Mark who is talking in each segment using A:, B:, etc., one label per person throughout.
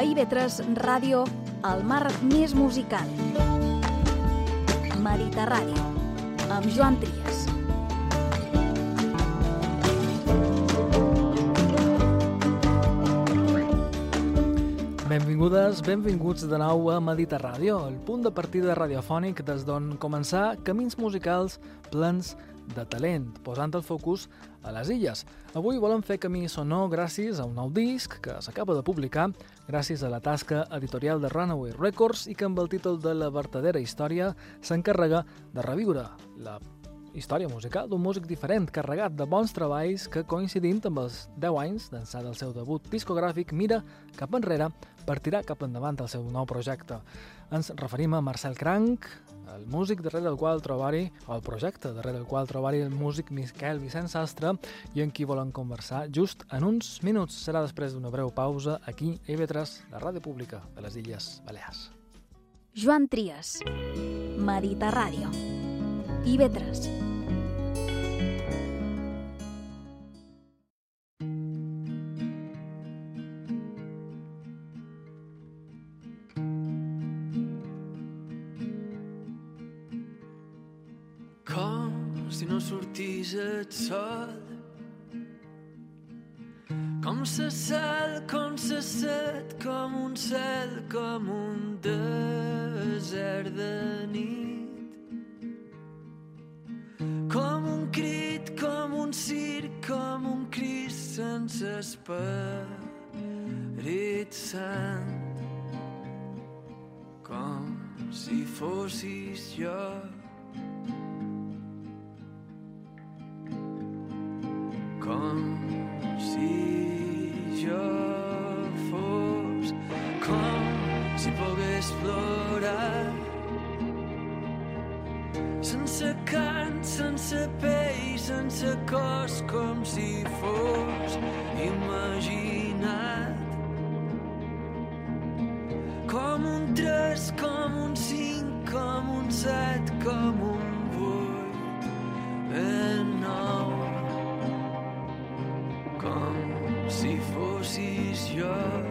A: A IB3 Ràdio, el mar més musical. Mediterrani, amb Joan Trias.
B: Benvingudes, benvinguts de nou a Mediterràdio, el punt de partida radiofònic des d'on començar camins musicals plens de talent, posant el focus a les illes. Avui volem fer camí sonor gràcies a un nou disc que s'acaba de publicar gràcies a la tasca editorial de Runaway Records i que amb el títol de La vertadera història s'encarrega de reviure la història musical d'un músic diferent, carregat de bons treballs que, coincidint amb els 10 anys d'ençà del seu debut discogràfic, mira cap enrere per tirar cap endavant el seu nou projecte. Ens referim a Marcel Cranc, el músic darrere el qual trobar-hi, el projecte darrere el qual trobar-hi el músic Miquel Vicent Sastre i en qui volen conversar just en uns minuts. Serà després d'una breu pausa aquí a IB3, la ràdio pública de les Illes Balears.
A: Joan Trias, Mediterràdio, IB3.
C: El sol com se cel, com se set, com un cel, com un desert de nit. Com un crit, com un circ, com un crist sense esperit sant. Com si fossis jo. Com si jo fos com si pogués plorar. Sense cant, sense pell, sense cos com si fos imaginat. Com un tres, com un cinc, com un set, com fossis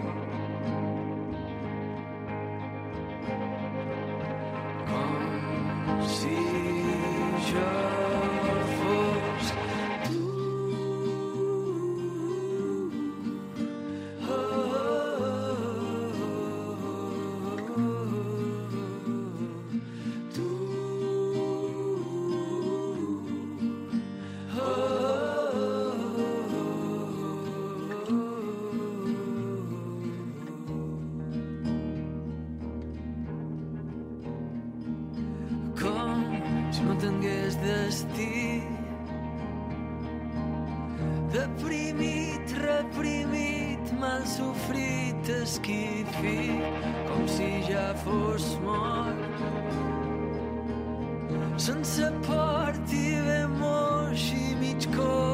C: Deprimit, reprimit, mal sofrit, esquifit Com si ja fos mort. Sense port i ben moix i mig coix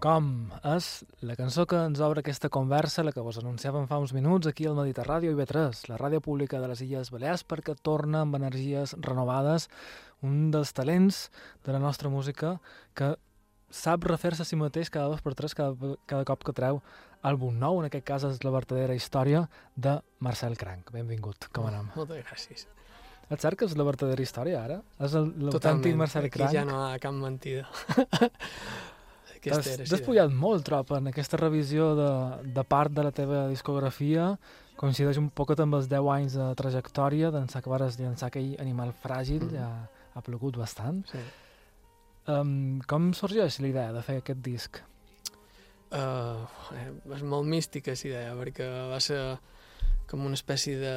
B: Com és la cançó que ens obre aquesta conversa, la que vos anunciàvem fa uns minuts aquí al Mediterràdio IB3, la ràdio pública de les Illes Balears, perquè torna amb energies renovades un dels talents de la nostra música que sap refer-se a si mateix cada dos per tres, cada, cada cop que treu àlbum nou, en aquest cas és la vertadera història de Marcel Cranc. Benvingut, com anem?
D: Oh, moltes gràcies.
B: Et cert que és la vertadera història, ara? És l'autèntic Marcel Cranc?
D: Aquí ja no hi ha cap mentida.
B: T'has despullat molt, trop, en aquesta revisió de, de part de la teva discografia. Coincideix un poc amb els 10 anys de trajectòria, d'ençà que vares llançar aquell animal fràgil, mm. ja ha plogut bastant.
D: Sí.
B: Um, com sorgeix la idea de fer aquest disc?
D: Uh, és molt mística, aquesta idea, perquè va ser com una espècie de,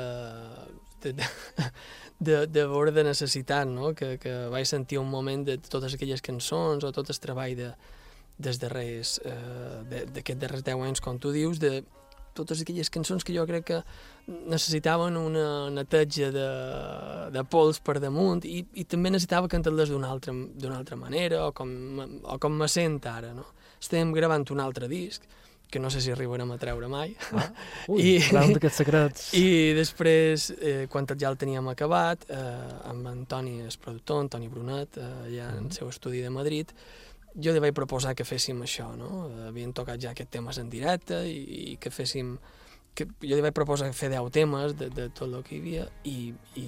D: de, de, de veure de necessitat, no? que, que vaig sentir un moment de totes aquelles cançons o tot el treball de, des darrers, eh, d'aquests darrers 10 anys, com tu dius, de totes aquelles cançons que jo crec que necessitaven una neteja de, de pols per damunt i, i també necessitava cantar-les d'una altra, altra manera o com, o com me sent ara, no? Estem gravant un altre disc que no sé si arribarem a treure mai.
B: Ah, ui, I, d'aquests secrets.
D: I després, eh, quan ja el teníem acabat, eh, amb Antoni, el productor, Antoni Brunet, eh, allà mm. en el seu estudi de Madrid, jo li vaig proposar que féssim això, no? Havien tocat ja aquests temes en directe i, i que féssim... Que jo li vaig proposar fer 10 temes de, de tot el que hi havia i, i,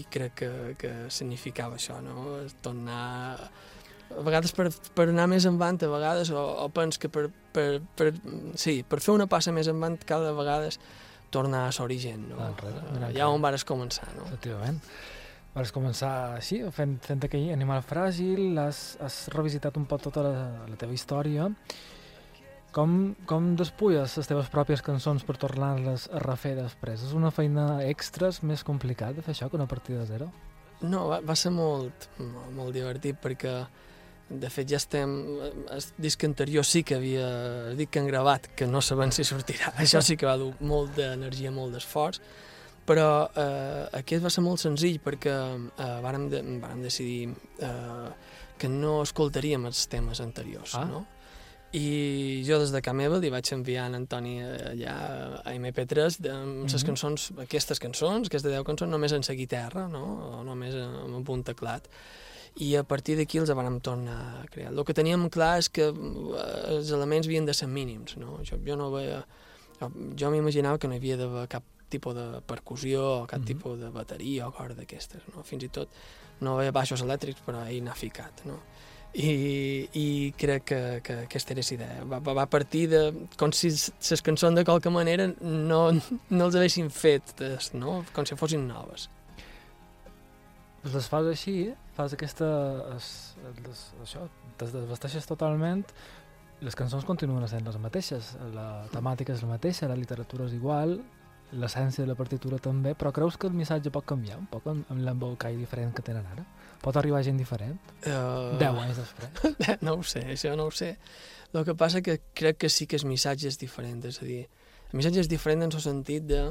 D: i crec que, que significava això, no? Tornar... A vegades per, per anar més endavant, a vegades, o, o pens que per, per, per, sí, per fer una passa més endavant cada vegada tornar a l'origen, no?
B: Enrere,
D: ja on vares començar, no?
B: Efectivament. Vas començar així, fent, fent aquell animal fràgil, has, has revisitat un poc tota la, la teva història. Com, com despulles les teves pròpies cançons per tornar-les a refer després? És una feina extra, és més complicat de fer això que una partida de zero?
D: No, va, va ser molt, molt, molt divertit perquè de fet ja estem el disc anterior sí que havia el disc que han gravat que no sabem si sortirà això sí que va dur molt d'energia, molt d'esforç però eh, aquest va ser molt senzill perquè eh, vàrem, de, vàrem decidir eh, que no escoltaríem els temes anteriors, ah. no? I jo des de casa meva li vaig enviar a Antoni allà a MP3 de, amb les mm -hmm. cançons, aquestes cançons, aquestes 10 cançons, només en la guitarra, no? o només amb un punt teclat i a partir d'aquí els vam tornar a crear. El que teníem clar és que eh, els elements havien de ser mínims, no? Jo, jo no veia... Jo, jo m'imaginava que no hi havia d'haver cap tipus de percussió o cap mm -hmm. tipus de bateria o cosa d'aquestes, no? Fins i tot no veia baixos elèctrics, però ell n'ha ficat, no? I, i crec que, que aquesta era la idea. Va, va partir de com si les cançons de qualque manera no, no els haguessin fet, no? com si fossin noves.
B: Les fas així, fas aquesta... Es, les, això, te desvesteixes totalment, les cançons continuen sent les mateixes, la temàtica és la mateixa, la literatura és igual, l'essència de la partitura també, però creus que el missatge pot canviar un poc amb, amb l'embolcall diferent que tenen ara? Pot arribar gent diferent? Uh... Deu anys després?
D: no ho sé, això no ho sé. El que passa que crec que sí que el missatge és diferent, és a dir, el missatge és diferent en el sentit de...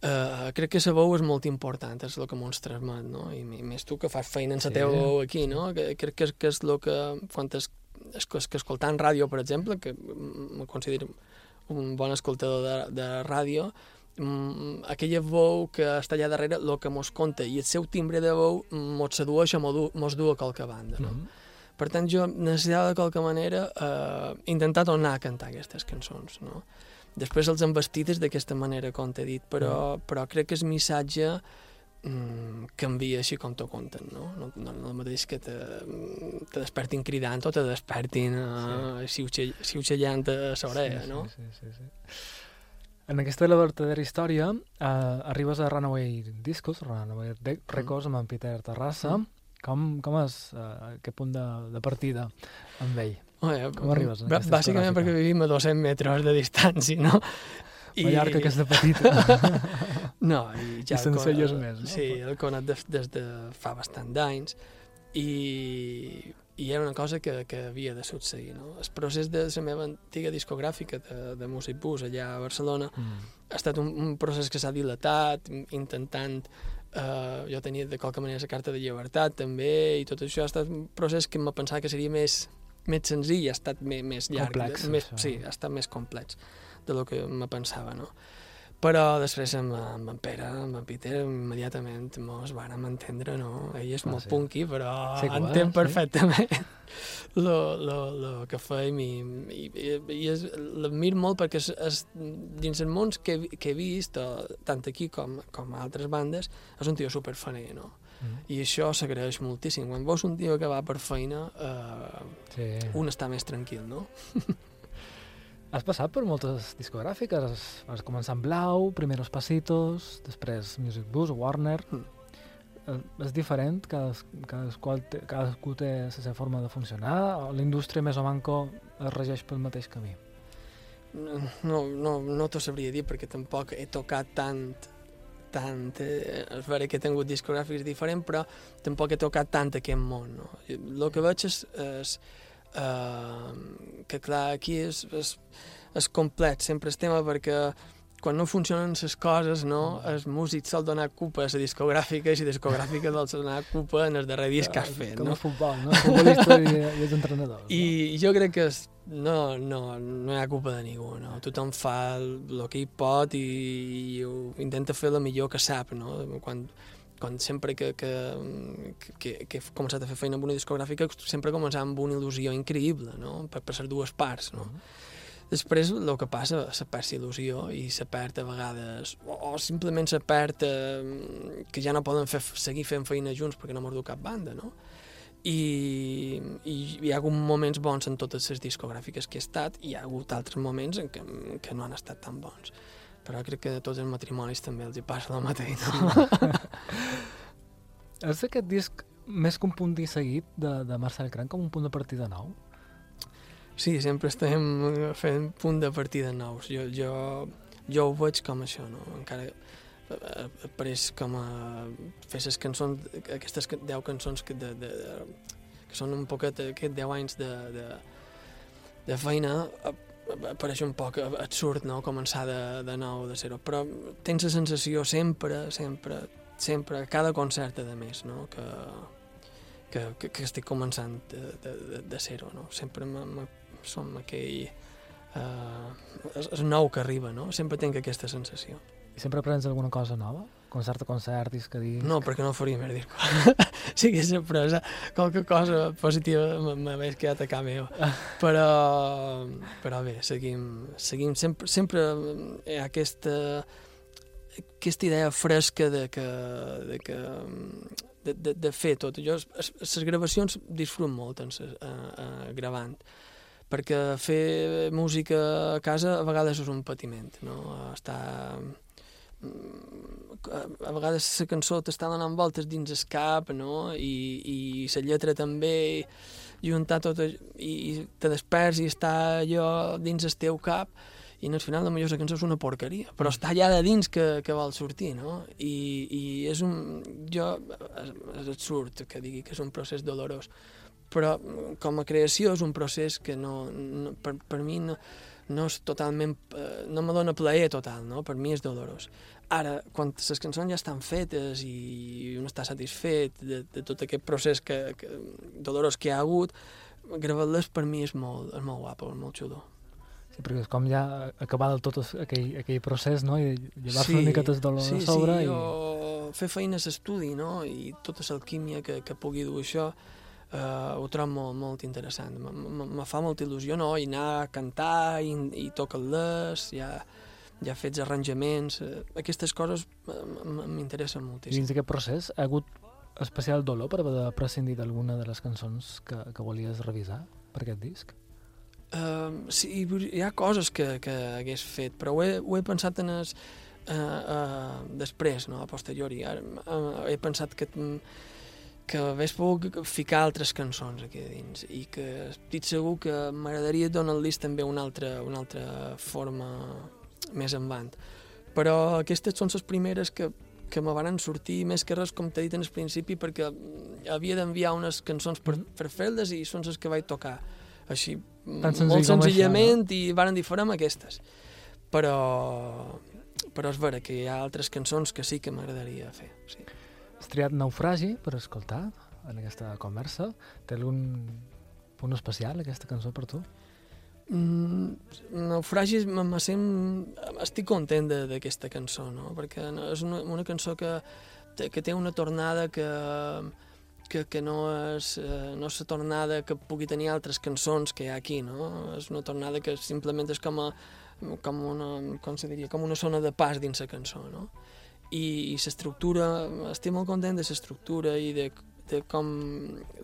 D: Uh, crec que la veu és molt important, és el que mos transmet, no? I més tu que fas feina en la sí. teva veu aquí, no? Que, crec que és, que és el que, quan es, es, es, que escoltant ràdio, per exemple, que me considero un bon escoltador de, de ràdio, mm, aquella veu que està allà darrere, el que mos conta, i el seu timbre de veu mos sedueix o mos du a qualque banda, no? Mm -hmm. Per tant, jo necessitava de qualque manera eh, intentar tornar a cantar aquestes cançons, no? Després els han vestides d'aquesta manera, com t'he dit, però, mm. però crec que el missatge mm, canvia així com t'ho conten, no? No, no, no el mateix que te, te despertin cridant o te despertin uh, sí. xiuxellant a l'orella,
B: sí,
D: no?
B: Sí, sí, sí, sí. En aquesta la vertadera història uh, arribes a Runaway Discos, Runaway Records, mm. amb en Peter Terrassa. Mm. Com, com és uh, aquest punt de, de partida amb ell?
D: Oh, ja, com arribes? Bàsicament perquè vivim a 200 metres de distància, no?
B: I... Mallorca, que és de petita.
D: no, i ja...
B: I se'n seguies més, no?
D: Sí, el conec des, des de fa bastant d'anys i, i era una cosa que, que havia de succeir, no? El procés de la meva antiga discogràfica de, de Music Bus allà a Barcelona mm. ha estat un, un procés que s'ha dilatat, intentant Uh, jo tenia de qualque manera la carta de llibertat també i tot això ha estat un procés que m'ha pensat que seria més més senzill ha estat més, més llarg.
B: Complex,
D: més,
B: això.
D: sí, ha estat més complex de lo que me pensava, no? Però després amb, amb en Pere, amb en Peter, immediatament mos vàrem entendre, no? Ell és
B: Ah,
D: molt
B: sí.
D: punky, però
B: Sí
D: entén
B: sí.
D: perfectament lo, lo, lo que fèiem i, i, i, l'admiro molt perquè és, és, dins els mons que, que he vist, tant aquí com, com a altres bandes, és un tio superfaner, no?
B: Mm.
D: I això s'agraeix moltíssim. Quan veus un tio que va per feina, eh,
B: Sí.
D: un està més tranquil, no?
B: Has passat per moltes discogràfiques, has, has començat amb Blau, Primeros Pasitos, després Music Bus, Warner...
D: Mm.
B: És diferent? Cades, cadascú, té, cadascú té la seva forma de funcionar? La indústria més o manco es regeix pel mateix camí?
D: No, no, no t'ho sabria dir perquè tampoc he tocat tant tant, eh, és vera que he tingut discogràfics diferents, però tampoc he tocat tant aquest món, no? El que veig és, és eh, que clar, aquí és, és, és complet, sempre és tema perquè quan no funcionen les coses, no, el músic sol donar culpa a la discogràfica i la discogràfica vol donar culpa en el darrer disc que has fet,
B: Com
D: no?
B: el futbol, no? El futbolista i, i els entrenadors.
D: I jo crec que no, no, no hi ha culpa de ningú, no? Tothom fa el, el que hi pot i, i ho intenta fer el millor que sap, no? Quan, quan sempre que, que, que, que he començat a fer feina amb una discogràfica sempre començava amb una il·lusió increïble, no? Per, per les dues parts, no? Després el que passa, se perd la il·lusió i se perd a vegades, o, o simplement se perd eh, que ja no poden fer, seguir fent feina junts perquè no mos du cap banda, no? I, i hi ha hagut moments bons en totes les discogràfiques que he estat i hi ha hagut altres moments en què, que no han estat tan bons. Però crec que a tots els matrimonis també els hi passa el mateix, no?
B: És aquest disc més que un punt i seguit de, de Marcel Cranc com un punt de partida nou?
D: Sí, sempre estem fent punt de partida nous. Jo, jo, jo ho veig com això, no? Encara eh, apareix com a fer les cançons, aquestes ca- 10 cançons que, de, de, de, que són un poquet aquests 10 anys de, de, de feina, apareix un poc absurd, no?, començar de, de nou, de zero, però tens la sensació sempre, sempre, sempre, cada concert, a més, no?, que, que, que, estic començant de, de, de, zero, no? Sempre me, me, som aquell... És, és nou que arriba, no? Sempre tinc aquesta sensació.
B: I sempre aprens alguna cosa nova? Concert a concert, disc a disc?
D: No, perquè no faria més dir Sí que sempre és qualque cosa positiva m'hagués quedat a cap meu. Però, però bé, seguim, seguim sempre, sempre hi ha aquesta, aquesta idea fresca de que, de que de, de, de fer tot. Jo, les gravacions disfruto molt en ses, a, a, gravant, perquè fer música a casa a vegades és un patiment, no? Està mm, a vegades la cançó t'està donant voltes dins el cap, no? I, i la lletra també, juntar tot, i, i te desperts i està allò dins el teu cap, i al final la millor la cançó és una porqueria, però està allà de dins que, que vol sortir, no? I, i és un... jo... És, és absurd que digui que és un procés dolorós, però com a creació és un procés que no, no per, per mi no, no és totalment... Eh, no me dona plaer total, no? Per mi és dolorós. Ara, quan les cançons ja estan fetes i un està satisfet de, de tot aquest procés que, que, dolorós que hi ha hagut, gravar-les per mi és molt, és molt guapo, és molt xulo.
B: Sí, perquè és com ja acabar del tot aquell, aquell procés, no? I llevar-se una miqueta el dolor
D: sí,
B: a sobre
D: sí,
B: i...
D: jo fer feines d'estudi, no?, i tota l'alquímia que, que pugui dur això, eh, ho trobo molt, molt interessant. Me, me, me fa molta il·lusió, no?, i anar a cantar i, i tocar-les, ja, ja fets arranjaments, eh, aquestes coses eh, m'interessen moltíssim.
B: dins d'aquest procés ha hagut especial dolor per haver de prescindir d'alguna de les cançons que, que volies revisar per aquest disc?
D: Uh, sí, hi ha coses que, que hagués fet, però ho he, ho he pensat en es, uh, uh, després, no? a posteriori. Ara, uh, he pensat que, que hagués pogut ficar altres cançons aquí dins i que estic segur que m'agradaria donar-los també una altra, una altra forma més endavant. Però aquestes són les primeres que, que me van sortir més que res, com t'he dit en el principi, perquè havia d'enviar unes cançons per,
B: Mhm.
D: per fer-les i són les que vaig tocar. Així,
B: Tan senzill
D: molt
B: com això,
D: senzillament, i varen dir, farem aquestes. Però, però és vera que hi ha altres cançons que sí que m'agradaria fer. Sí.
B: Has triat Naufragi per escoltar en aquesta conversa. Té algun punt especial, aquesta cançó, per tu?
D: Mm, me sent, estic content d'aquesta cançó, no? perquè és una, una cançó que, que té una tornada que, que, que no, és, eh, no és la tornada que pugui tenir altres cançons que hi ha aquí, no? és una tornada que simplement és com, a, com, una, com se diria, com una zona de pas dins la cançó. No? I, i l'estructura, estic molt content de l'estructura i de, de, com,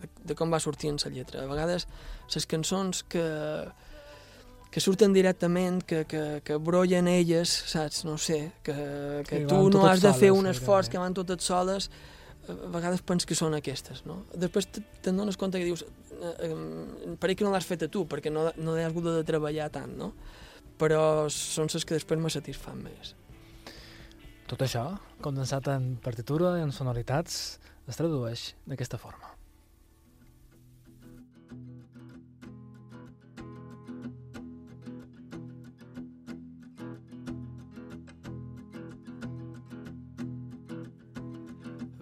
D: de, de com va sortint la lletra. A vegades les cançons que, que surten directament, que, que, que brollen elles, saps? No sé, que, que
B: Que
D: tu no has de fer
B: soles,
D: un esforç, que van totes soles, a vegades pens que són aquestes, no? Després te- te'n dones compte que dius, eh, eh, pareix que no l'has fet a tu, perquè no, no has hagut de treballar tant, no? Però són les que després me satisfan més.
B: Tot això, condensat en partitura i en sonoritats, es tradueix d'aquesta forma.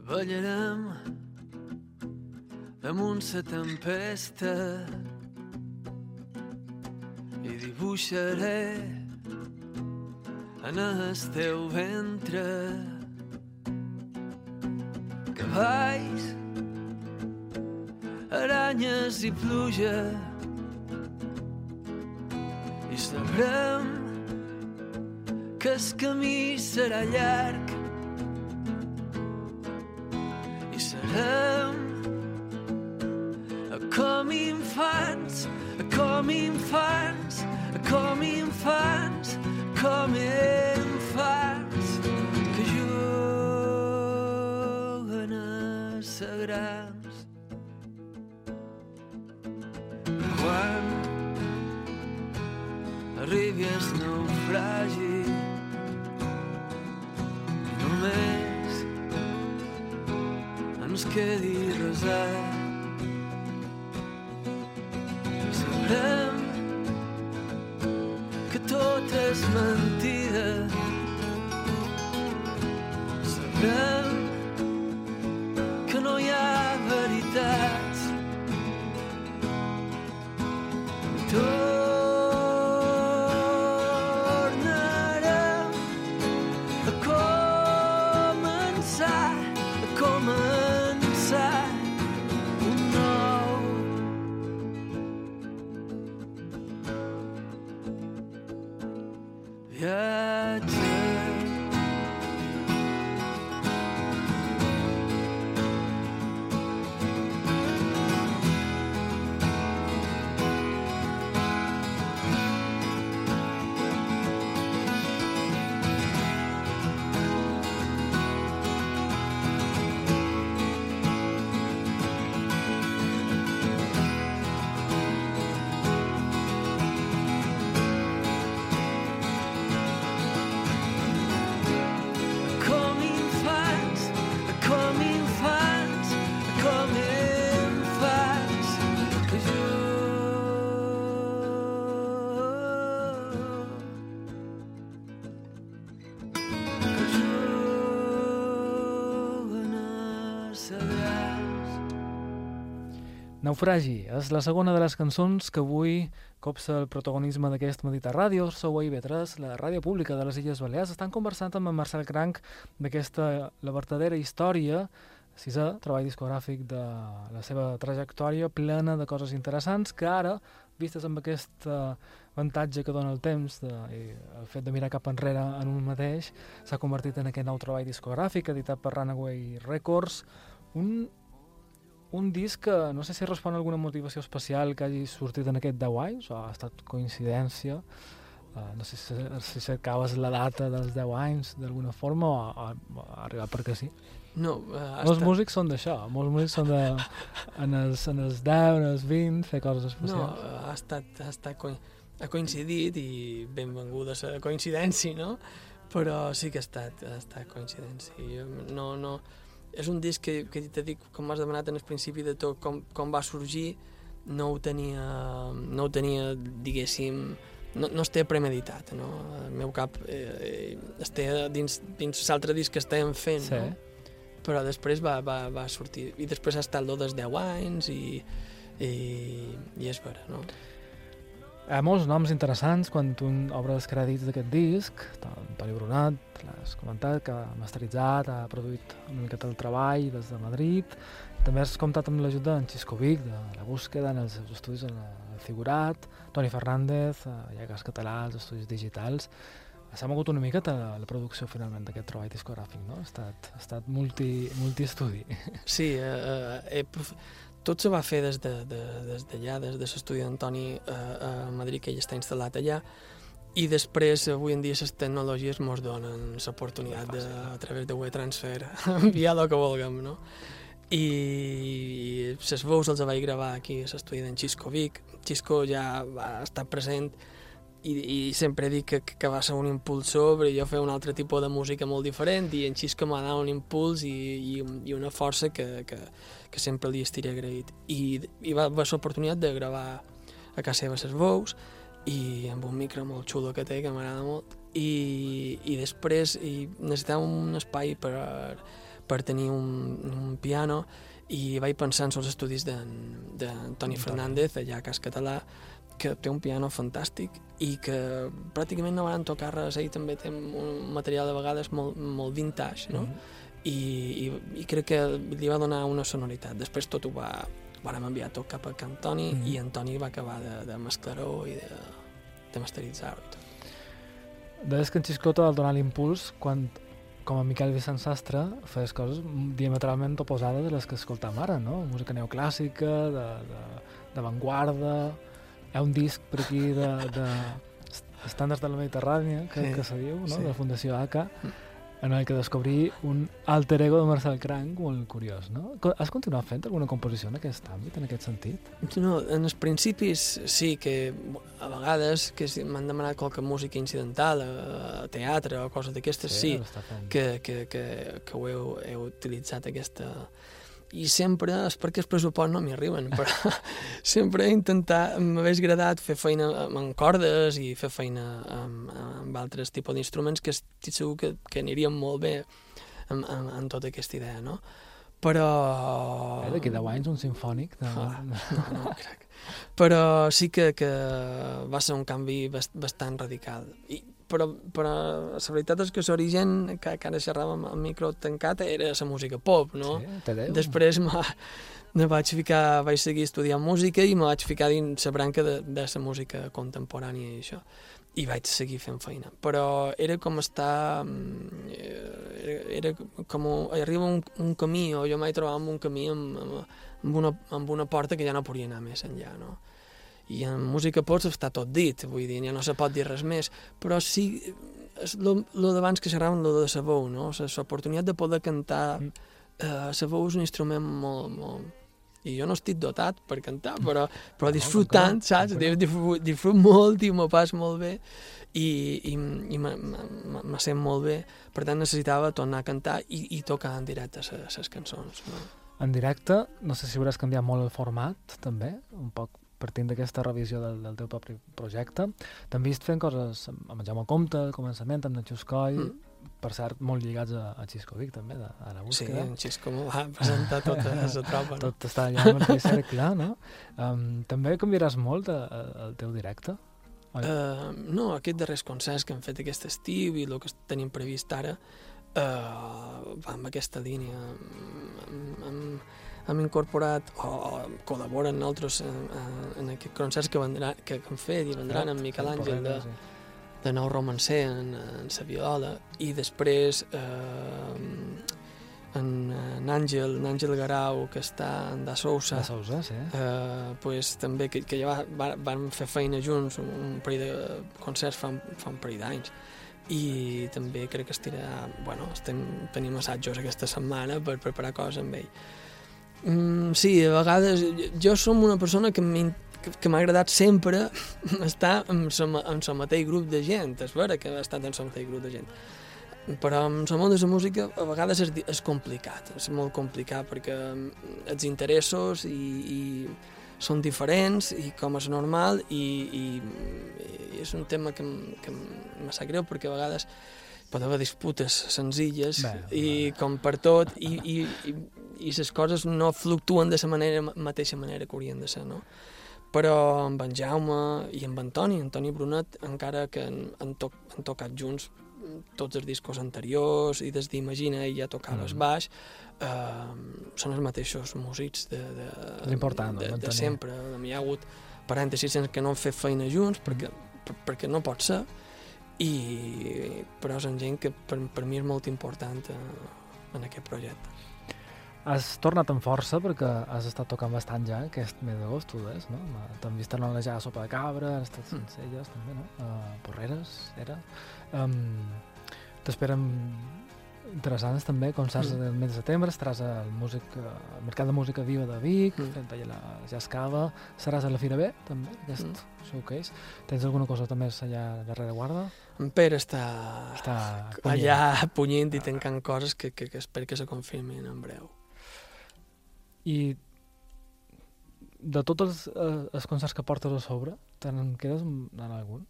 C: Ballarem damunt la tempesta i dibuixaré en el teu ventre. Cavalls, aranyes i pluja. I sabrem que el camí serà llarg. I serem com infants, com infants, com infants, com infants que juguen a ser grans. Quan arribi el naufragi només ens quedi resar. Yeah.
B: Naufragi és la segona de les cançons que avui copsa el protagonisme d'aquest Medita Ràdio. Sou a IB3, la ràdio pública de les Illes Balears. Estan conversant amb en Marcel Cranc d'aquesta La vertadera història, sisè treball discogràfic de la seva trajectòria plena de coses interessants que ara, vistes amb aquest eh, avantatge que dona el temps de, i el fet de mirar cap enrere en un mateix, s'ha convertit en aquest nou treball discogràfic editat per Runaway Records, un un disc que no sé si respon a alguna motivació especial que hagi sortit en aquest 10 anys o ha estat coincidència uh, no sé si, si cercaves la data dels 10 anys d'alguna forma o, ha arribat perquè sí
D: No, eh, ha
B: molts
D: estat-
B: músics són d'això molts músics són de en els, en els 10, en els 20 fer coses
D: No,
B: especials
D: ha estat, ha estat coi- ha coincidit i benvinguda la coincidència, no? Però sí que ha estat, ha estat coincidència. Jo No, no, és un disc que, que t'he dit, com m'has demanat en el principi de tot, com, com va sorgir, no ho tenia, no ho tenia diguéssim, no, no es té premeditat, no? El meu cap eh, es té dins, dins l'altre disc que estàvem fent,
B: Sí.
D: no? Però després va, va, va sortir, i després ha estat el dels 10 anys, i i, i és vera, no?
B: Hi ha molts noms interessants quan tu obres els crèdits d'aquest disc. Toni Brunat, l'has comentat, que ha masteritzat, ha produït una miqueta el treball des de Madrid. També has comptat amb l'ajuda d'en Xisco Vic, de La Búsqueda, en els seus estudis en el Figurat, Toni Fernández, a Llagas Català, als estudis digitals. S'ha mogut una miqueta la, producció finalment d'aquest treball discogràfic, no? Ha estat, ha estat multi, multiestudi.
D: Sí, eh, eh, tot se va fer des d'allà, de, de, des, des de l'estudi d'Antoni a, a Madrid, que ell està instal·lat allà, i després, avui en dia, les tecnologies ens donen l'oportunitat, de, a través de WeTransfer, enviar el que vulguem, no? I les veus els vaig gravar aquí a l'estudi d'en Xisco Vic. Xisco ja va estar present i, i sempre dic que, que va ser un impulsor, perquè jo feia un altre tipus de música molt diferent i en Xisco m'ha donat un impuls i, i, i una força que, que, que sempre li estiré agraït. I, i va, va ser l'oportunitat de gravar a casa seva les veus i amb un micro molt xulo que té, que m'agrada molt, i, i després i necessitava un espai per, per tenir un, un piano i vaig pensar en els estudis d'Antoni Fernández, allà a Cas Català, que té un piano fantàstic i que pràcticament no van tocar res, ell també té un material de vegades molt, molt vintage, no? Mm -hmm. I, i, i crec que li va donar una sonoritat. Després tot ho va, vàrem enviar tot cap a Cantoni mm -hmm. i Antoni va acabar de, de mesclar-ho i de, de masteritzar-ho i tot.
B: Deies que en Xiscota va donar l'impuls quan com a Miquel Vicent Sastre feies coses diametralment oposades de les que escoltam ara, no? Música neoclàssica, d'avantguarda... Hi ha un disc per aquí de, de estàndards de la Mediterrània, que, sí, que se diu, no? Sí. de la Fundació ACA, en el que descobrí un alter ego de Marcel Cranc molt curiós, no? Has continuat fent alguna composició en aquest àmbit, en aquest sentit?
D: No, en els principis sí que a vegades que m'han demanat qualque música incidental, a teatre o coses d'aquestes, sí, sí que, que, que, que ho heu, heu utilitzat aquesta, i sempre és perquè els pressupost no m'hi arriben, però sempre he intentat, m'hagués agradat fer feina amb cordes i fer feina amb, amb altres tipus d'instruments que estic segur que, que anirien molt bé amb, amb, amb tota aquesta idea, no? Però...
B: Eh, D'aquí 10 anys un sinfònic? De...
D: Ah, no, no, crec. Però sí que, que va ser un canvi bastant radical. I però, però la veritat és que l'origen, que, que ara xerràvem amb micro tancat, era la música pop, no?
B: Sí,
D: Després me vaig ficar, vaig seguir estudiant música i me vaig ficar dins la branca de, de la música contemporània i això i vaig seguir fent feina. Però era com estar... Mm, era, era com... Arriba un, un camí, o jo mai trobava un camí amb, amb, una, amb una porta que ja no podia anar més enllà, no? I en música pots està tot dit, vull dir, ja no se pot dir res més, però sí, lo d'abans que xerràvem, lo de la veu, no? L'oportunitat de poder cantar, mm. eh, la veu és un instrument molt, molt... I jo no estic dotat per cantar, però, però disfrutant, no, saps? Disfrut, disfrut molt i m'ho pas molt bé i, i, i me sent molt bé. Per tant, necessitava tornar a cantar i, i tocar en directe les cançons. No?
B: En directe, no sé si hauràs canviat molt el format, també, un poc partint d'aquesta revisió del, del teu propi projecte. També vist fent coses amb en Jaume Comte, al començament, amb en Xuscoy, mm. per cert, molt lligats a, a Xisco Vic, també, de, a la búsqueda.
D: Sí, en Xisco m'ho va presentar tota la tropa.
B: No? Tot està allà amb el cercle, no? Um, també canviaràs molt el, el teu directe?
D: Uh, no, aquests darrers concerts que han fet aquest estiu i el que tenim previst ara uh, va amb aquesta línia, amb, amb, hem incorporat o, col·laboren altres en, en aquests concerts que, vendran, que han fet i vendran amb Miquel Àngel de, de Nou Romancer en, en la viola i després eh, en, en Àngel, en Àngel Garau que està en Da Sousa,
B: da Sousa sí.
D: eh, pues, també que, que ja va, va, van fer feina junts un, un parell de concerts fa, fa un parell d'anys. I també crec que estirà, bueno, estem, tenim assajos aquesta setmana per preparar coses amb ell Mm, sí, a vegades jo som una persona que que m'ha agradat sempre estar en el mateix grup de gent, és vera que he estat en el mateix grup de gent, però en el món de la música a vegades és, és complicat, és molt complicat perquè els interessos i, i són diferents i com és normal i, i, i és un tema que, que me sap greu perquè a vegades pot haver disputes senzilles
B: Bé,
D: i com per tot i, i, i, i les coses no fluctuen de la manera, mateixa manera que haurien de ser, no? Però amb en Jaume i amb Antoni, Antoni Brunet, encara que han, han, to han tocat junts tots els discos anteriors i des d'Imagina ella tocava mm. el baix, eh, són els mateixos músics de, de,
B: És important,
D: de, de, sempre. Hi ha hagut parèntesis en què no han fet feina junts perquè, per, perquè no pot ser, i, però és gent que per, per mi és molt important eh, en aquest projecte.
B: Has tornat amb força perquè has estat tocant bastant ja aquest mes d'agost, tu des, no? T'han vist tornar ja a Sopa de Cabra, has estat
D: Mm.
B: Sencelles, també, no? Uh, Porreres, era. Um, T'esperen interessants també, concerts
D: Mm.
B: mm. del mes de setembre, estaràs al, músic, al Mercat de Música Viva de Vic,
D: Mm.
B: fent allà la Jazz Cava, seràs a la Fira B, també, aquest
D: mm.
B: showcase. Tens alguna cosa també allà darrere guarda?
D: En Pere està,
B: Està
D: allà punyint i tancant coses que, que, que espero que se confirmin en breu.
B: I de tots els, eh, els concerts que portes a sobre, te'n quedes en algun?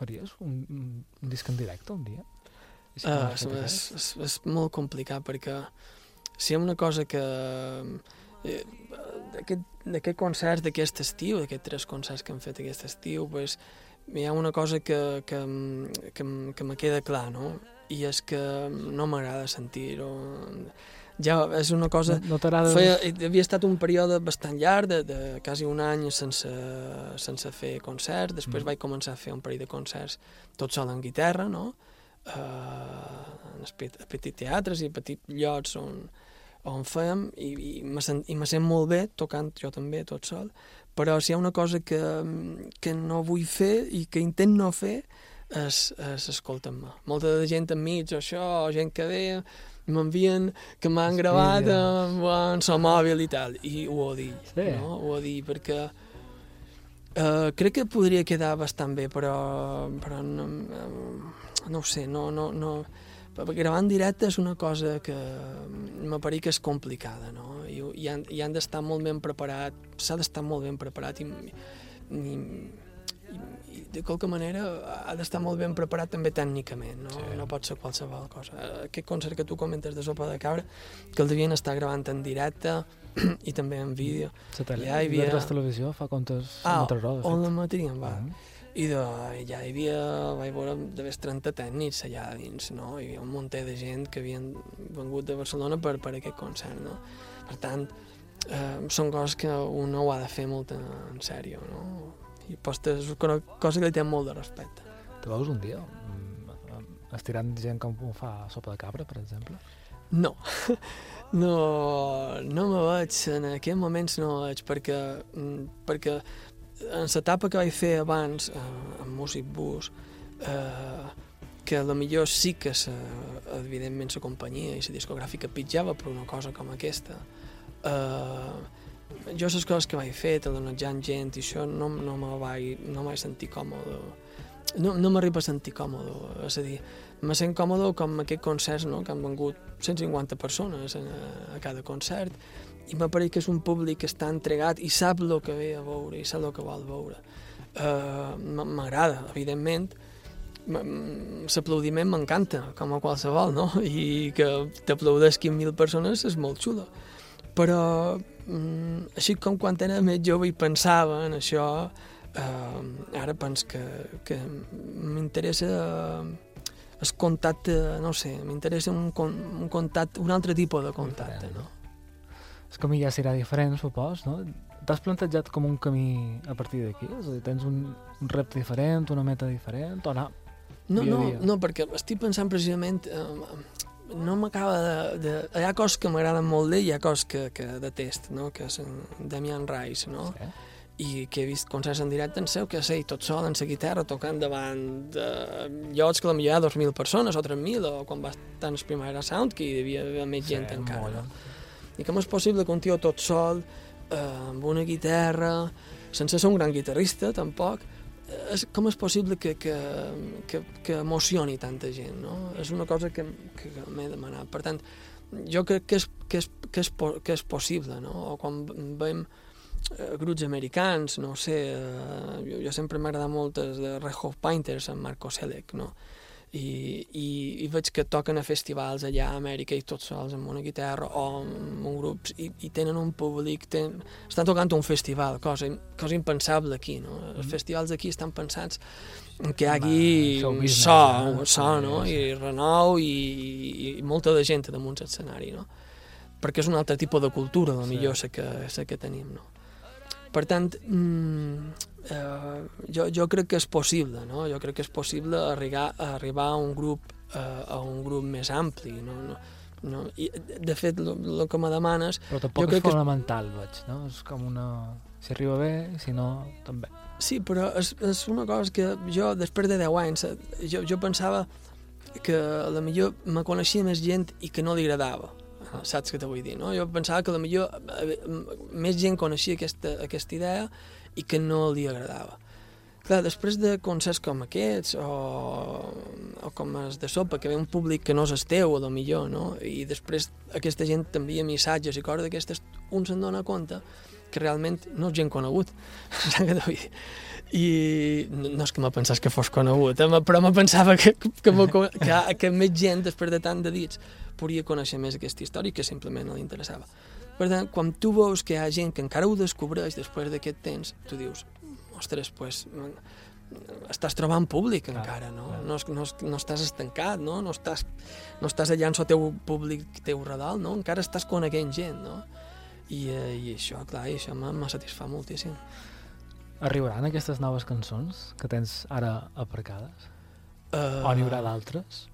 B: Faries un, un, disc en directe un dia? Si
D: Uh, és, és, és, és molt complicat perquè si hi ha una cosa que eh, d'aquest concerts d'aquest estiu, d'aquests tres concerts que hem fet aquest estiu, pues, hi ha una cosa que, que, que, que me queda clar, no? I és que no m'agrada sentir-ho. Ja és una cosa...
B: No, no t'agrada...
D: Havia estat un període bastant llarg, de, de quasi un any sense, sense fer concerts, després
B: Mm.
D: vaig començar a fer un parell de concerts tot sol en guitarra, no? Uh, pet- petits teatres i petits llocs on, on fèiem i, i, me sent, i me sent molt bé tocant jo també tot sol, però si hi ha una cosa que, que no vull fer i que intent no fer és, és escoltar-me. Molta de gent enmig o això, o gent que ve, m'envien que m'han gravat
B: vídeos.
D: amb, amb el mòbil i tal, i ho dir,
B: Sí.
D: no? Ho dir, perquè uh, crec que podria quedar bastant bé, però, però no, no ho sé, no, no, no, gravar en directe és una cosa que m'apareix que és complicada, no? I, i han, i han d'estar molt ben preparat, s'ha d'estar molt ben preparat i, i, i, i de qualque manera ha d'estar molt ben preparat també tècnicament, no?
B: Sí.
D: no pot ser qualsevol cosa. Aquest concert que tu comentes de Sopa de Cabra, que el devien estar gravant en directe i també en vídeo,
B: La tele,
D: ja havia-
B: havia... televisió fa comptes
D: Ah,
B: hora, de
D: on la matrien, va.
B: Ah.
D: I de, ja hi havia, vaig veure, d'haver 30 tècnics allà dins, no? Hi havia un munt de gent que havien vengut de Barcelona per, per aquest concert, no? Per tant, eh, són coses que un ho ha de fer molt en, en sèrio, no? I posta és una cosa que li té molt de respecte.
B: Te veus un dia mm, estirant gent com fa sopa de cabra, per exemple?
D: No, no, no me veig, en aquests moments no me veig, perquè, mm, perquè en l'etapa que vaig fer abans, eh, amb Music Bus, eh, que a lo millor sí que sa, evidentment la companyia i la discogràfica pitjava per una cosa com aquesta, eh, jo les coses que vaig fer, talonejant gent i això, no, no me vaig, no vaig sentir còmode. No, no m'arriba a sentir còmode, és a dir, me sent còmode com aquest concerts no? que han vengut 150 persones a, a cada concert i m'apareix que és un públic que està entregat i sap el que ve a veure i sap el que vol veure. Uh, M'agrada, evidentment, M- l'aplaudiment m'encanta, com a qualsevol, no? I que t'aplaudesquin mil persones és molt xulo. Però, mm, així com quan era més jove i pensava en això, eh, ara pens que, que m'interessa el contacte, no sé, m'interessa un, un contacte, un altre tipus de contacte, no?
B: El camí ja serà diferent, supos, no? T'has plantejat com un camí a partir d'aquí? És a dir, tens un, un repte diferent, una meta diferent, o no?
D: No, no, no, perquè estic pensant precisament... Eh, no m'acaba de, de... Hi ha coses que m'agraden molt d'ell i hi ha coses que, que detest, no? Que és en Damian Rice, no?
B: Sí.
D: i que he vist concerts en directe en seu que sé, tot sol en la guitarra tocant davant de llocs que potser hi ha 2.000 persones o 3.000 o quan va estar en el Primavera Sound que hi devia haver més gent
B: Sí,
D: encara
B: molt.
D: no? i com és possible que un tio tot sol eh, amb una guitarra sense ser un gran guitarrista tampoc és, com és possible que, que, que, que emocioni tanta gent no? és una cosa que, que, m'he demanat per tant jo crec que és, que és, que és, que és possible no? o quan veiem eh, grups americans, no sé, eh, jo, jo sempre m'ha agradat molt els de Red Hot Painters, amb Marco Selec, no? I, i, i veig que toquen a festivals allà a Amèrica i tots sols amb una guitarra o amb un grup i, i tenen un públic, ten... estan tocant un festival, cosa, cosa impensable aquí, no? Els
B: Mm.
D: festivals d'aquí estan pensats que hi hagi
B: show
D: un
B: business,
D: so,
B: eh?
D: so, no?
B: Sí, sí.
D: I renou i, i, i molta de gent damunt l'escenari, no? Perquè és un altre tipus de cultura, a
B: Sí.
D: millor la que, la que tenim, no? Per tant, mm, eh, jo, jo crec que és possible, no? Jo crec que és possible arribar, arribar a un grup eh, a un grup més ampli, no? no, no? I, de fet, el que me demanes,
B: Però
D: Jo
B: tampoc
D: crec
B: és
D: que és-
B: fonamental, veig, no? És com una... Si arriba bé, si no, també.
D: sí, però és, és una cosa que jo, després de 10 anys, eh, jo, jo pensava que a la millor me coneixia més gent i que no li agradava. eh, Saps què te vull dir, no? Jo pensava que a la millor eh, més gent coneixia aquesta, aquesta idea i que no li agradava. Clar, després de concerts com aquests o, o com els de sopa, que ve un públic que no és el teu, a lo millor, no? I després aquesta gent t'envia missatges i coses d'aquestes, un se'n dona compte que realment no és gent conegut. I no, és que me pensés que fos conegut, eh? però me pensava que, que, que, que més gent, després de tant de dits, podria conèixer més aquesta història que simplement no li interessava. Per tant, quan tu veus que hi ha gent que encara ho descobreix després d'aquest temps, tu dius, ostres, pues, estàs trobant públic
B: Clar,
D: encara, no?
B: clar.
D: No, no, no estàs estancat, no? No estàs, no estàs allà en el teu públic teu redal, no? Encara estàs coneguent gent, no? I, eh, i això, clar, i això me satisfà moltíssim.
B: Arribaran aquestes noves cançons que tens ara aparcades?
D: Uh,
B: O n'hi haurà d'altres?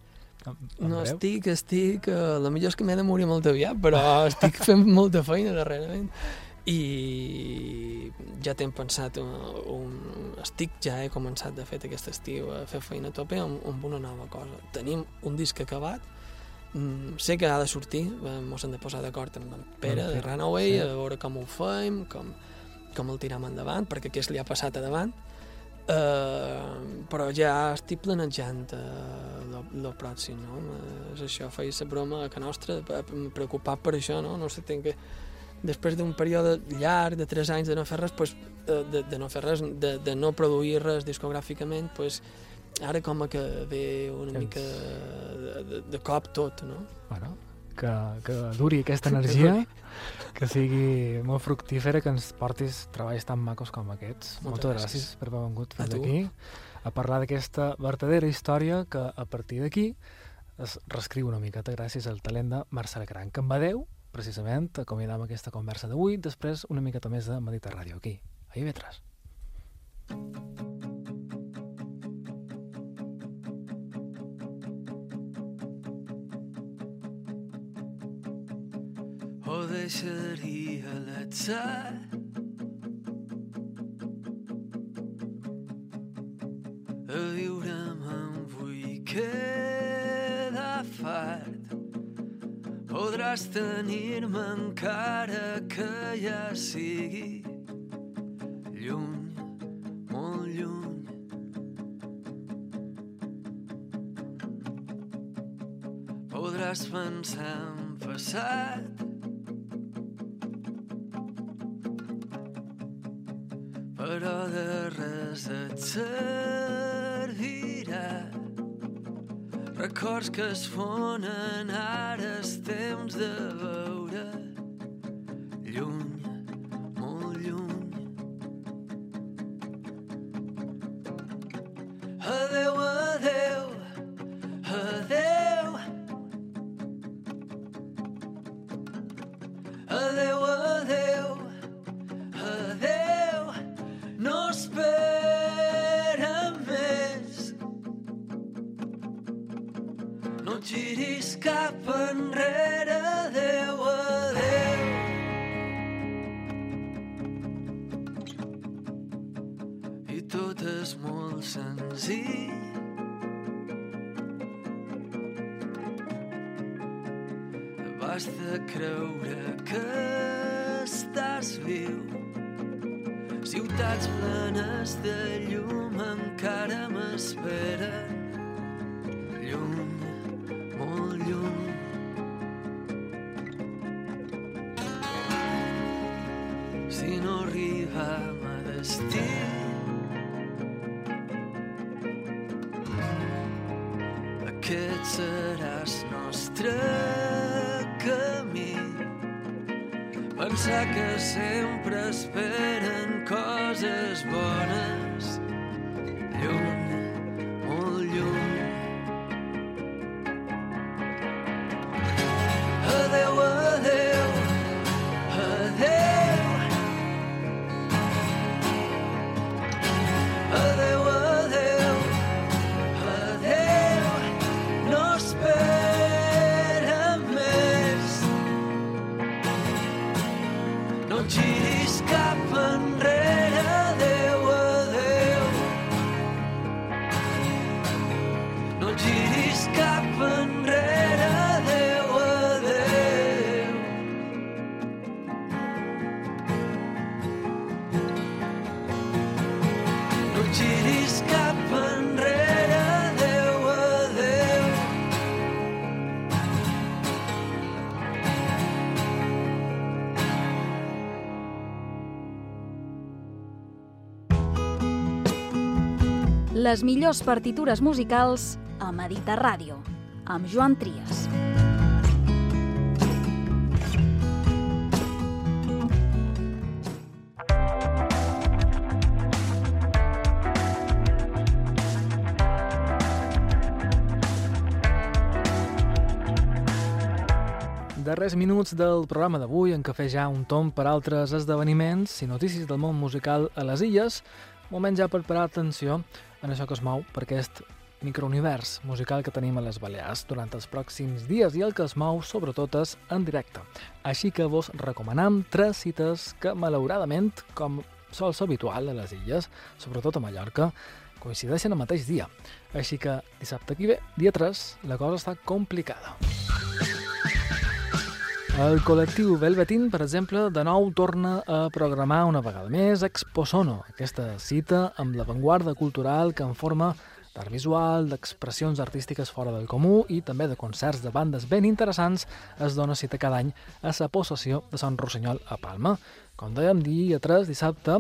B: En, en
D: No,
B: breu?
D: estic, estic... Uh, la millor és que m'he de morir molt aviat, però estic fent molta feina darrerament. I ja t'hem pensat un, un... Estic, ja he començat, de fet, aquest estiu a fer feina a tope amb, amb una nova cosa. Tenim un disc acabat, mm, sé que ha de sortir, eh, mos hem de posar d'acord amb en Pere, de Runaway,
B: sí.
D: a veure com ho fem, com, com el tiram endavant, perquè què li ha passat a davant. Uh, però ja estic planejant uh, lo pròxim, no? Uh, és això, feia la broma que nostra, preocupat per això, no? No sé, tinc que... Després d'un període llarg, de 3 anys de no fer res, pues, uh, de, de no fer res, de, de no produir res discogràficament, pues, ara com que ve una
B: Tens-
D: mica de, de, de cop tot, no?
B: Bueno, que, que duri aquesta
D: Que
B: energia, que sigui molt fructífera, que ens portis treballs tan macos com aquests.
D: Moltes
B: Moltes
D: gràcies.
B: gràcies per haver vingut
D: A
B: fins
D: tu.
B: aquí a parlar d'aquesta verdadera història que a partir d'aquí es reescriu una miqueta gràcies al talent de Marcel Gran, que amb adeu, precisament, acomiadam aquesta conversa d'avui, després una miqueta més de Mediterràdio aquí, a IB3.
C: o deixaria l'atzar a viure me'n vull quedar fart podràs tenir-me encara que ja sigui lluny, molt lluny podràs pensar en passat res et servirà records que es fonen ara és temps de veure
A: Les millors partitures musicals a Medita Ràdio, amb Joan Trias.
B: Darrers minuts del programa d'avui en què fer ja un tom per altres esdeveniments i notícies del món musical a les illes, moment ja per parar atenció en això que es mou per aquest microunivers musical que tenim a les Balears durant els pròxims dies i el que es mou sobretot és en directe. Així que vos recomanam tres cites que malauradament, com sol ser habitual a les illes, sobretot a Mallorca, coincideixen el mateix dia. Així que dissabte aquí ve, dia 3, la cosa està complicada. El col·lectiu Velvetín, per exemple, de nou torna a programar una vegada més Exposono, aquesta cita amb l'avantguarda cultural que en forma d'art visual, d'expressions artístiques fora del comú i també de concerts de bandes ben interessants es dona cita cada any a la possessió de Sant Rossinyol a Palma. Com dèiem, dia 3, dissabte,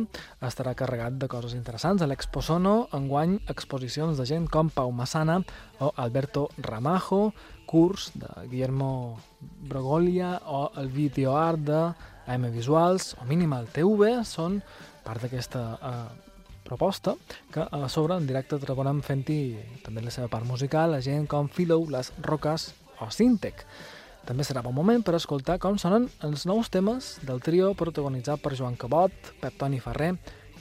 B: estarà carregat de coses interessants. A l'Exposono, enguany, exposicions de gent com Pau Massana o Alberto Ramajo, curs de Guillermo Brogolia o el videoart de AM Visuals o Minimal TV són part d'aquesta eh, proposta que a sobre en directe trobarem fent-hi també la seva part musical a gent com Philo, Les Roques o Sintec. També serà bon moment per escoltar com sonen els nous temes del trio protagonitzat per Joan Cabot, Pep Toni Ferrer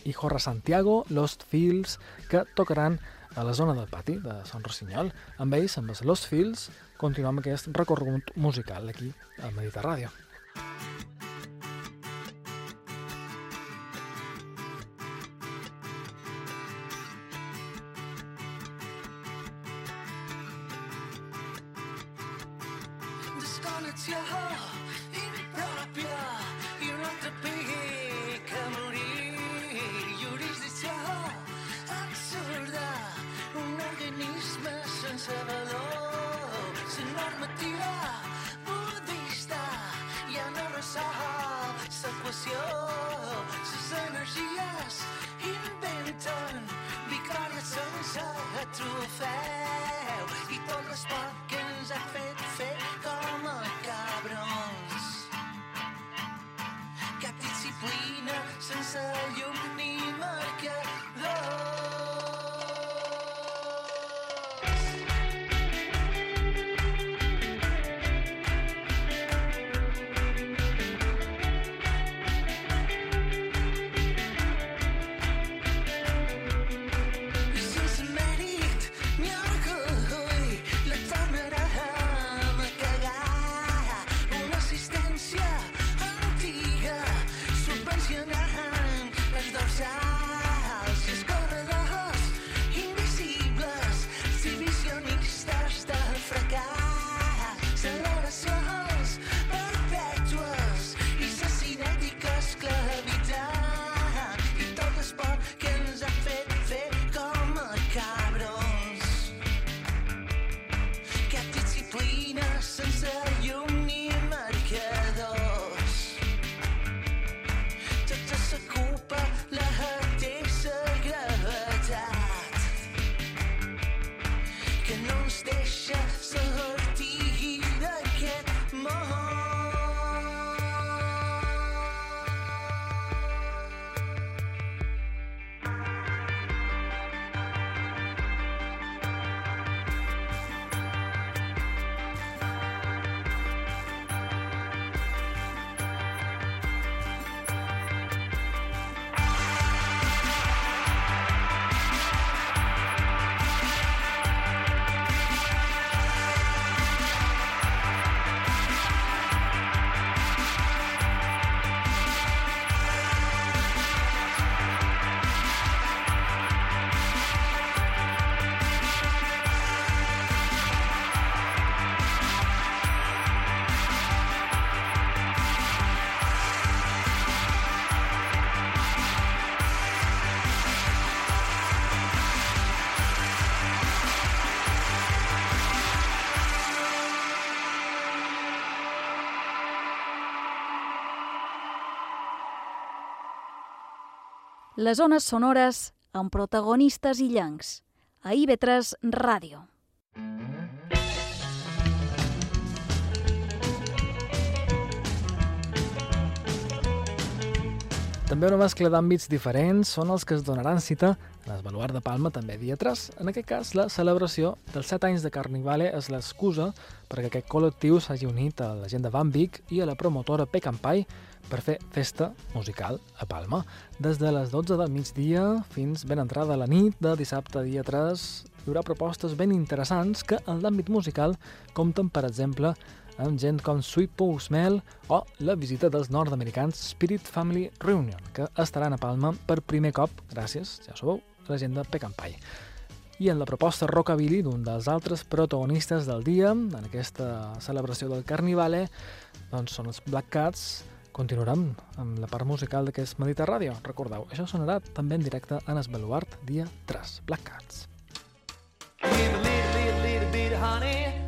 B: i Jorge Santiago, Lost Fields, que tocaran a la zona del pati de Sant Rossinyol. Amb ells, amb els Lost Fields, continuem aquest recorregut musical aquí al Mediterràdio.
E: Desconnexió Les
A: zones sonores amb protagonistes illencs. A IB3 Ràdio.
B: També una mescla d'àmbits diferents són els que es donaran cita en el de Palma també dia 3. En aquest cas, la celebració dels 7 anys de Carnivale és l'excusa perquè aquest col·lectiu s'hagi unit a la gent de Van Vic i a la promotora Pecampai per fer festa musical a Palma. Des de les 12 del migdia fins ben entrada la nit de dissabte dia 3 hi haurà propostes ben interessants que en l'àmbit musical compten, per exemple, amb gent com Sweet Paul Smell o la visita dels nord-americans Spirit Family Reunion, que estaran a Palma per primer cop, gràcies, ja sabeu, la gent de. I en la proposta Rockabilly d'un dels altres protagonistes del dia, en aquesta celebració del Carnivale, doncs són els Black Cats, continuarem amb la part musical d'aquest Mediterràdio. Recordeu, això sonarà també en directe en Esbaluart, dia 3, Black Cats.
F: Give a little, little, little bit of honey.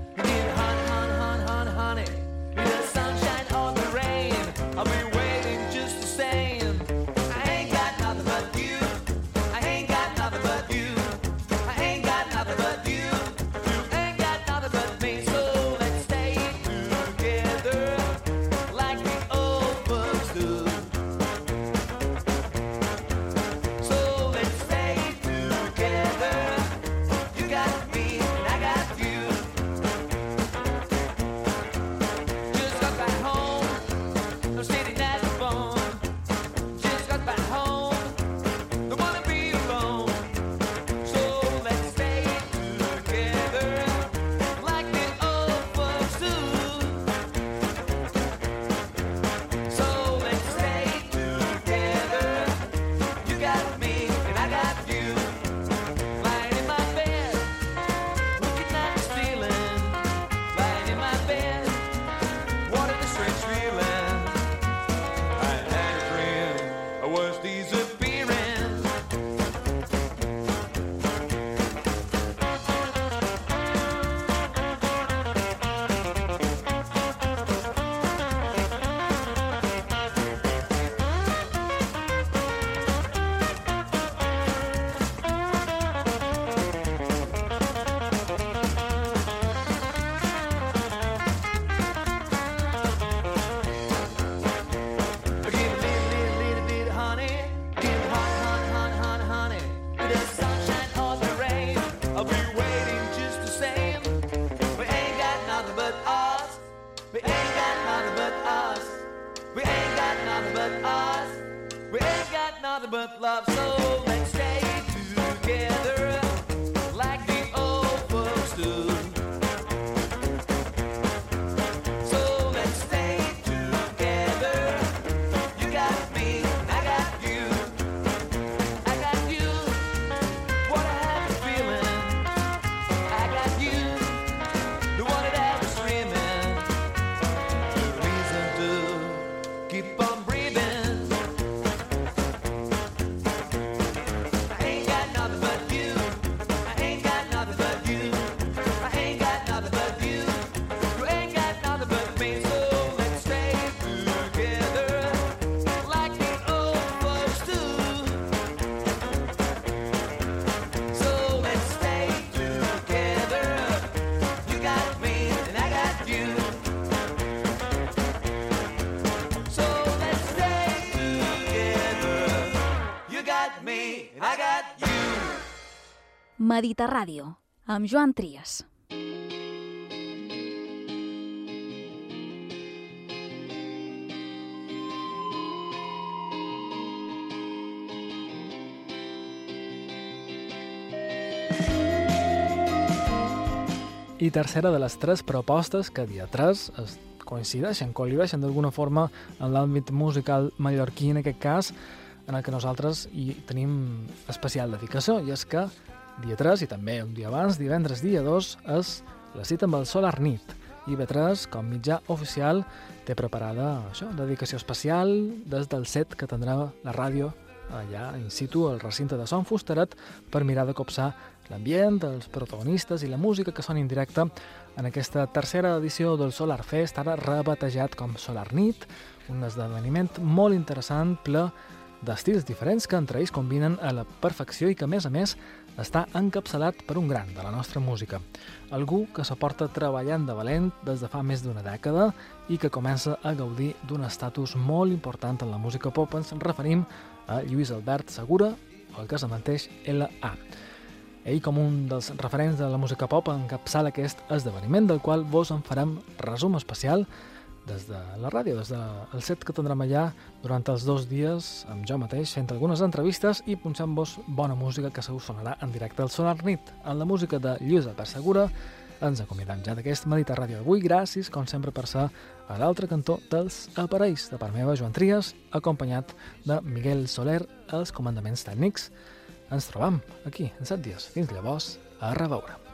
A: Mediterràdio, amb Joan Trias.
B: I tercera de les tres propostes que dia 3 es coincideixen, col·lideixen d'alguna forma en l'àmbit musical mallorquí, en aquest cas, en el que nosaltres hi tenim especial dedicació, i és que dia 3 i també un dia abans, divendres dia 2, és la cita amb el Solar Nit. I B3, com mitjà oficial, té preparada això, dedicació especial des del set que tindrà la ràdio allà in situ al recinte de Son Fusterat per mirar de copsar l'ambient, els protagonistes i la música que són en directe en aquesta tercera edició del Solar Fest, ara rebatejat com Solar Nit, un esdeveniment molt interessant, ple d'estils diferents que entre ells combinen a la perfecció i que, a més a més, està encapçalat per un gran de la nostra música. Algú que s'aporta treballant de valent des de fa més d'una dècada i que comença a gaudir d'un estatus molt important en la música pop. Ens referim a Lluís Albert Segura, el que se menteix L.A. Ell, com un dels referents de la música pop, encapçala aquest esdeveniment del qual vos en farem resum especial des de la ràdio, des del set que tindrem allà durant els dos dies amb jo mateix fent algunes entrevistes i punxant-vos bona música que se us sonarà en directe al Sonar Nit. En la música de Lluís Albert Segura ens acomiadem ja d'aquest Mediterràdio d'avui. Gràcies, com sempre, per ser a l'altre cantó dels aparells. De part meva, Joan Trias, acompanyat de Miguel Soler, els comandaments tècnics. Ens trobam aquí en set dies. Fins llavors, a reveure.